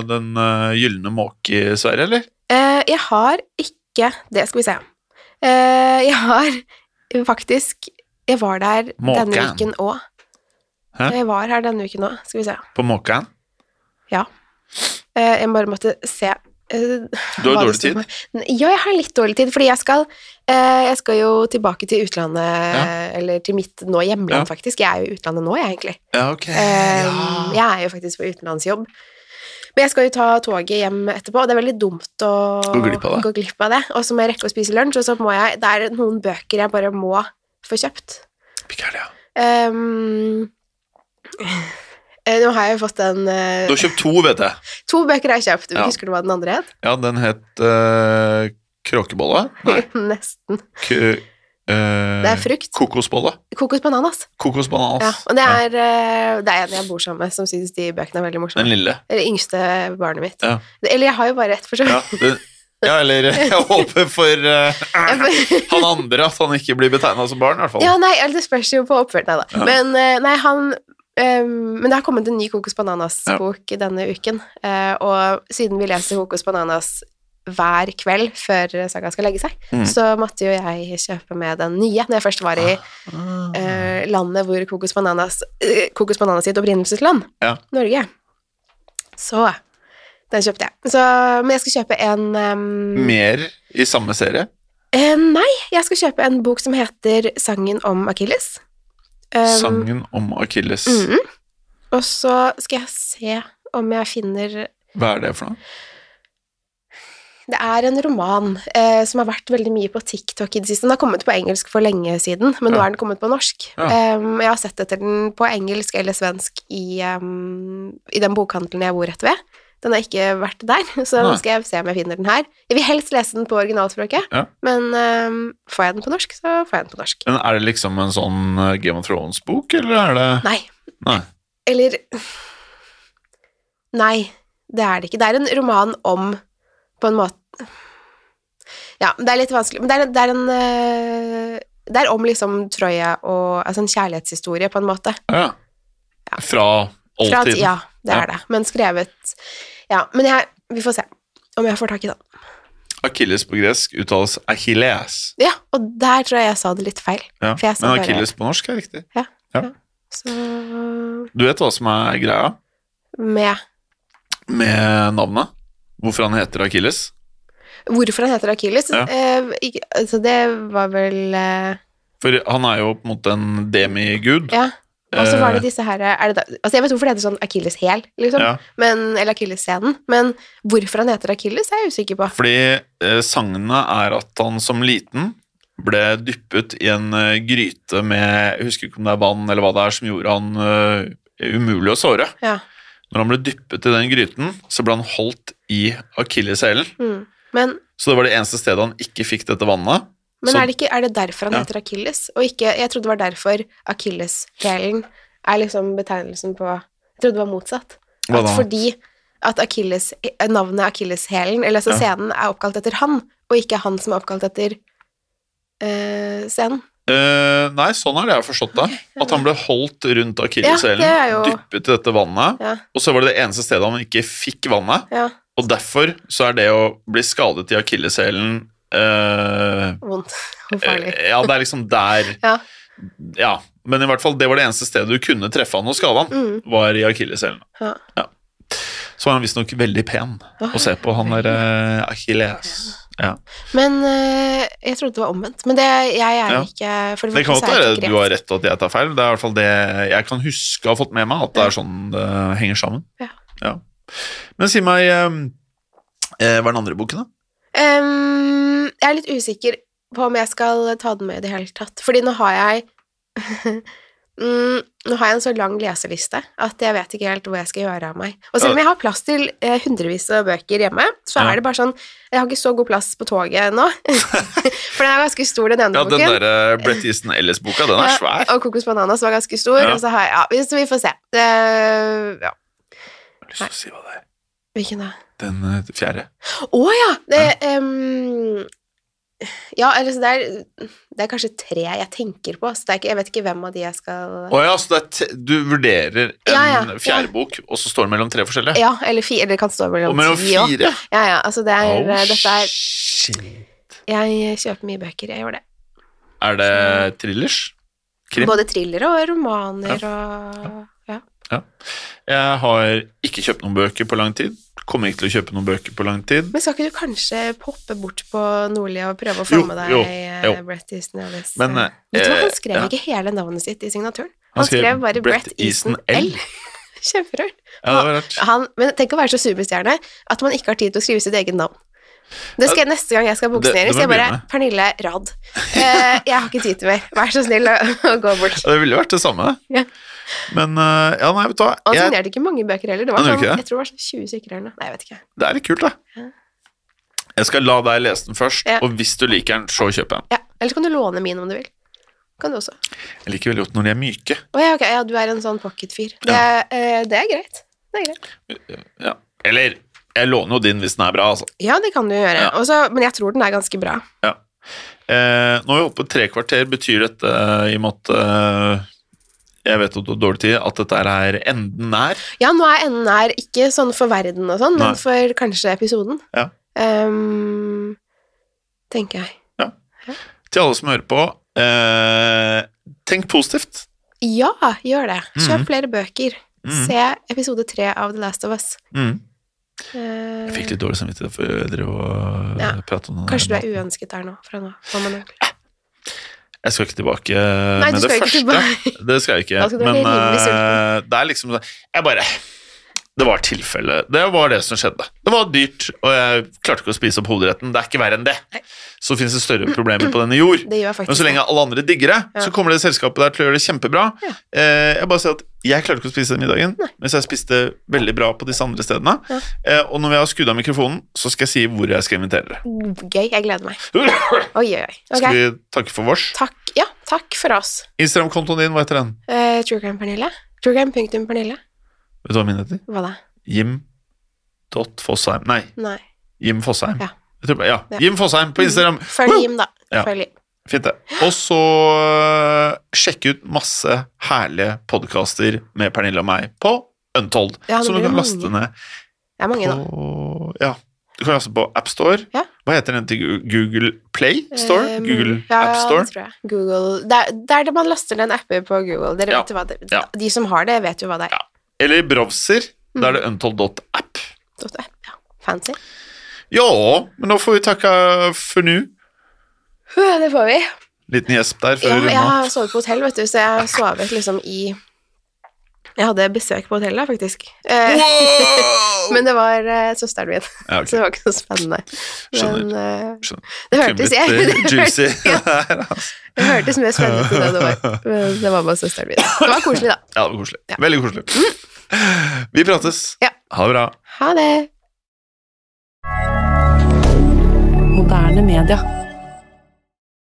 Den uh, gylne måke i Sverige, eller? Eh, jeg har ikke Det skal vi se. Eh, jeg har faktisk Jeg var der Måken. denne uken òg. Jeg var her denne uken òg, skal vi se. På Måkan? Ja. Eh, jeg bare måtte se eh, Du har dårlig tid? Ja, jeg har litt dårlig tid, fordi jeg skal eh, Jeg skal jo tilbake til utlandet, Ja. eller til mitt nå hjemland, Ja. faktisk. Jeg er jo i utlandet nå, jeg, egentlig. Ja, okay. Eh, ja. Jeg er jo faktisk på utenlandsjobb. Men jeg skal jo ta toget hjem etterpå, og det er veldig dumt å Gå glipp av det. glipp av det. Og så må jeg rekke å spise lunsj, og så må jeg Det er noen bøker jeg bare må få kjøpt. Hvilke er det, ja. Um, eh, nå har jeg fått en uh, Du har kjøpt to, vet jeg. To bøker har jeg kjøpt. Ja. Husker du hva den andre het? Ja, den het uh, kråkebolle. Nei, Nesten. k uh, Det er frukt. kokosbolle. Kokosbananas. Kokosbananas. Ja, og det er, uh, det er en jeg bor sammen med, som syns de bøkene er veldig morsomme. Den lille. Eller yngste barnet mitt. Ja. Eller jeg har jo bare ett, for så Ja, vidt. ja eller jeg håper for uh, han andre at han ikke blir betegna som barn, i hvert fall. Ja, nei, eller det spørs jo på oppførselen, da. Ja. Men uh, nei, han ehm, Men det har kommet en ny Kokos Bananas-bok denne uken, uh, og siden vi leser Kokos Bananas hver kveld før Saga skal legge seg, Mm. så måtte jo jeg kjøpe med den nye når jeg først var i eh, landet hvor Kokos Bananas uh, Kokos Bananas sitt opprinnelsesland, Ja. Norge. Så den kjøpte jeg. Så, men jeg skal kjøpe en um, Mer i samme serie? Nei, jeg skal kjøpe en bok som heter Sangen om Akilles. Um, Sangen om Akilles. Mhm. Og så skal jeg se om jeg finner Hva er det for noe? Det er en roman eh, som har vært veldig mye på TikTok i det siste. Den har kommet på engelsk for lenge siden, men nå er den kommet på norsk. Ja. Um, jeg har sett etter den på engelsk eller svensk i, um, i den bokhandelen jeg bor rett ved. Den har ikke vært der, så nå skal jeg se om jeg finner den her. Jeg vil helst lese den på originalspråket, Ja. men um, får jeg den på norsk, så får jeg den på norsk. Men er det liksom en sånn eh, Game of Thrones-bok, eller er det Nei, Nei. Eller Nei, det er det ikke. Det er en roman om På en måte Ja, det er litt vanskelig Men det er, det er en eh, Det er om liksom Troja og Altså en kjærlighetshistorie, på en måte. Ja. Ja. Fra Fra, oldtiden? ja, Det Ja. er det. Men skrevet Ja, men jeg Vi får se om jeg får tak i den. Akilles på gresk uttales Achilles. Ja, og der tror jeg jeg sa det litt feil. Ja. Men Achilles Akilles på norsk er riktig. Så Du vet hva som er greia med med navnet? Hvorfor han heter Akilles? Hvorfor han heter Akilles? Ja. Eh, ikke, altså, det var vel eh, For han er jo på en måte en demigud. Ja. Og så var det Eh, disse her er det da, Altså, jeg vet hvorfor det heter sånn Akilles hæl, liksom. Ja. Men, eller Akilles-scenen. Men hvorfor han heter Akilles, er jeg usikker på. Fordi eh, sagnet er at han som liten ble dyppet i en uh, gryte med Jeg husker ikke om det er vann eller hva det er som gjorde han uh, umulig å såre. Ja. Når han ble dyppet i den gryten, så ble han holdt i akilleshælen. Mm. Men, Så det var det eneste stedet han ikke fikk dette vannet. Men er, det ikke, er det derfor han Ja. heter Akilles? Og ikke Jeg trodde det var derfor Akilles-hælen er liksom betegnelsen på Jeg trodde det var motsatt. Hva At da? fordi at Achilles, navnet Akilleshælen, eller altså Ja. scenen, er oppkalt etter han, og ikke han som er oppkalt etter øh, scenen. Uh, nei, sånn er det jeg har forstått det. At han ble holdt rundt akilleshælen, Ja, jo- dyppet i dette vannet, Ja, og så var det det eneste stedet han ikke fikk vannet. ja. Og derfor så er det å bli skadet i akilleshælen eh, Vondt og farlig. eh, Ja, det er liksom der Ja. Ja, men i hvert fall det var det eneste stedet du kunne treffe han og skade han, Mm. var i akilleshælen. Ja. Så var han visstnok veldig pen å se på, han der uh, Achilles. Ja. Men uh, jeg trodde det var omvendt. Men det, jeg er Ja. ikke For Det kan godt være du har rett og at jeg tar feil. Det er i hvert fall det jeg kan huske å ha fått med meg, at det er sånn det henger sammen. Ja. Men si meg, eh, eh, hva er den andre boken, da? Ehm, jeg er litt usikker på om jeg skal ta den med i det hele tatt. Fordi nå har jeg mm, Nå har jeg en så lang leseliste at jeg vet ikke helt hvor jeg skal gjøre av meg. Og selv om jeg har plass til eh, hundrevis av bøker hjemme, så Ja. er det bare sånn Jeg har ikke så god plass på toget nå. For den er ganske stor, den ene Ja, den boken. der Brett Easton Ellis-boka, den er Ja, svær. Og Kokos Bananas var ganske stor. Ja. Og så har jeg Ja, vi- får se. Det, ja. Jeg har lyst til å si hva det er. Hvilken da? Den eh, fjerde. Å ja! Det ehm, Ja, eller så det er, det er kanskje tre jeg tenker på, så det er ikke, jeg vet ikke hvem av de jeg skal Å ja, så du vurderer en Ja, ja, fjerde bok, og så står det mellom tre forskjellige? Ja, eller fire. Det kan stå og mellom mellom ti òg. Ja, ja, altså det er Oh, Dette er shit. Jeg kjøper mye bøker, jeg gjør det. Er det thrillers? Krim? Både thrillere og romaner og Ja. Jeg har ikke kjøpt noen bøker på lang tid. Kommer ikke til å kjøpe noen bøker på lang tid. Men skal ikke du kanskje poppe bort på Nordli og prøve å få Jo, med deg jo, eh, jo. Brett Easton Ellis? Men, uh, Vet du hva, han skrev ja. ikke hele navnet sitt i signaturen. Han Han, skrev bare Brett Brett Easton L. L. Kjemperart. Ja, men tenk å være så superstjerne at man ikke har tid til å skrive sitt eget navn. Det skal jeg neste gang jeg skal buksinere. så jeg bare med. Pernille Rad. Eh, jeg har ikke tid til mer. Vær så snill å, å gå bort. Ja, det ville vært det samme. Ja. Men eh, ja, nei, vet du hva. Han Jeg, signerte ikke mange bøker heller. Det var sånn, jeg tror det var sånn 20 stykker eller noe. Nei, jeg vet ikke. det er litt kult, da. Jeg skal la deg lese den først, Ja. og hvis du liker den, så kjøper jeg den. Ja, Eller så kan du låne min om du vil. Kan du også. Jeg liker veldig godt når de er myke. Oh, ja, okay. ja, du er en sånn pocketfyr. Det, eh, det er greit. Det er greit. Ja. Eller jeg låner jo din hvis den er bra, altså. Ja, det kan du gjøre. Ja. Også, men jeg tror den er ganske bra. Ja. Eh, nå er vi oppe på tre kvarter. Betyr dette eh, i og med at eh, jeg vet at du har dårlig tid, at dette er enden nær? Ja, nå er enden nær. ikke sånn for verden og sånn, men for kanskje episoden. Ja. Um, tenker jeg. Ja. Til alle som hører på, eh, tenk positivt. Ja, gjør det. Kjøp Mhm. flere bøker. Mhm. Se episode tre av The Last of Us. Mm. Eh, Jeg fikk litt dårlig samvittighet for jeg drev og Ja. prate om det. kanskje du er uønsket der nå, fra nå. Hva. Jeg skal ikke tilbake Nei, med det første. tilbake. Det skal jeg ikke. Skal Men uh, eh, det er liksom Jeg bare Det var tilfellet. Det var det som skjedde. Det var dyrt, og jeg klarte ikke å spise opp hovedretten. Det er ikke verre enn det. Nei. Så fins det større problemer på denne jord. Men så lenge alle andre digger det, Ja. så kommer det selskapet der til å gjøre det kjempebra. Ja. Eh, jeg bare sier at jeg klarte ikke å spise den middagen, Nei. mens jeg spiste veldig bra på disse andre stedene. Ja. Eh, og når vi har skrudd av mikrofonen, så skal jeg si hvor jeg skal invitere dere. Gøy. Jeg gleder meg. Oi, oi, oi. Skal vi takke for vårs? Takk. Ja, takk for oss. Instagram-kontoen din, hva heter den? Uh, Truecrime-Pernille. Truecrime.pernille. Vet du hva min heter? Hva da? Jim.fossheim Nei, Nei. Jim Fossheim. Ja. Jeg tror, ja. Ja. Jim Fossheim på Instagram. Følg Jim, da. Ja. Følg Jim. Fint, det. Og så øh, sjekk ut masse herlige podkaster med Pernille og meg på Untold, Ja, som du kan mange. laste ned Det er mange på, da. Ja. Du kan laste på AppStore. Ja. Hva heter den til Google Play Store? Um, Google ja, AppStore? Ja. Google Det er, det er det man laster ned en apper på Google. Dere Ja. vet jo hva det. De som har det, vet jo hva det er. Ja. Eller i browser. Da er Mm. det untold.app. Ja. Fancy. Ja, men da får vi takke for nå. Det får vi. Liten gjesp der før vi jeg runder av. har sovet på hotell, vet du, så jeg sovet liksom i Jeg hadde besøk på hotellet, faktisk. Eh, Wow! men det var eh, søsteren min, Ja, okay. så det var ikke så spennende. Skjønner. Men eh, Skjønner. det hørtes jeg, eh, det, juicy. hørtes, ja, det hørtes mer spennende ut enn det var. Men det var bare søsteren min. Det var koselig, da. Ja, det var koselig. Ja. Veldig koselig. Vi prates. Ja. Ha det bra. Ha det. Moderne media.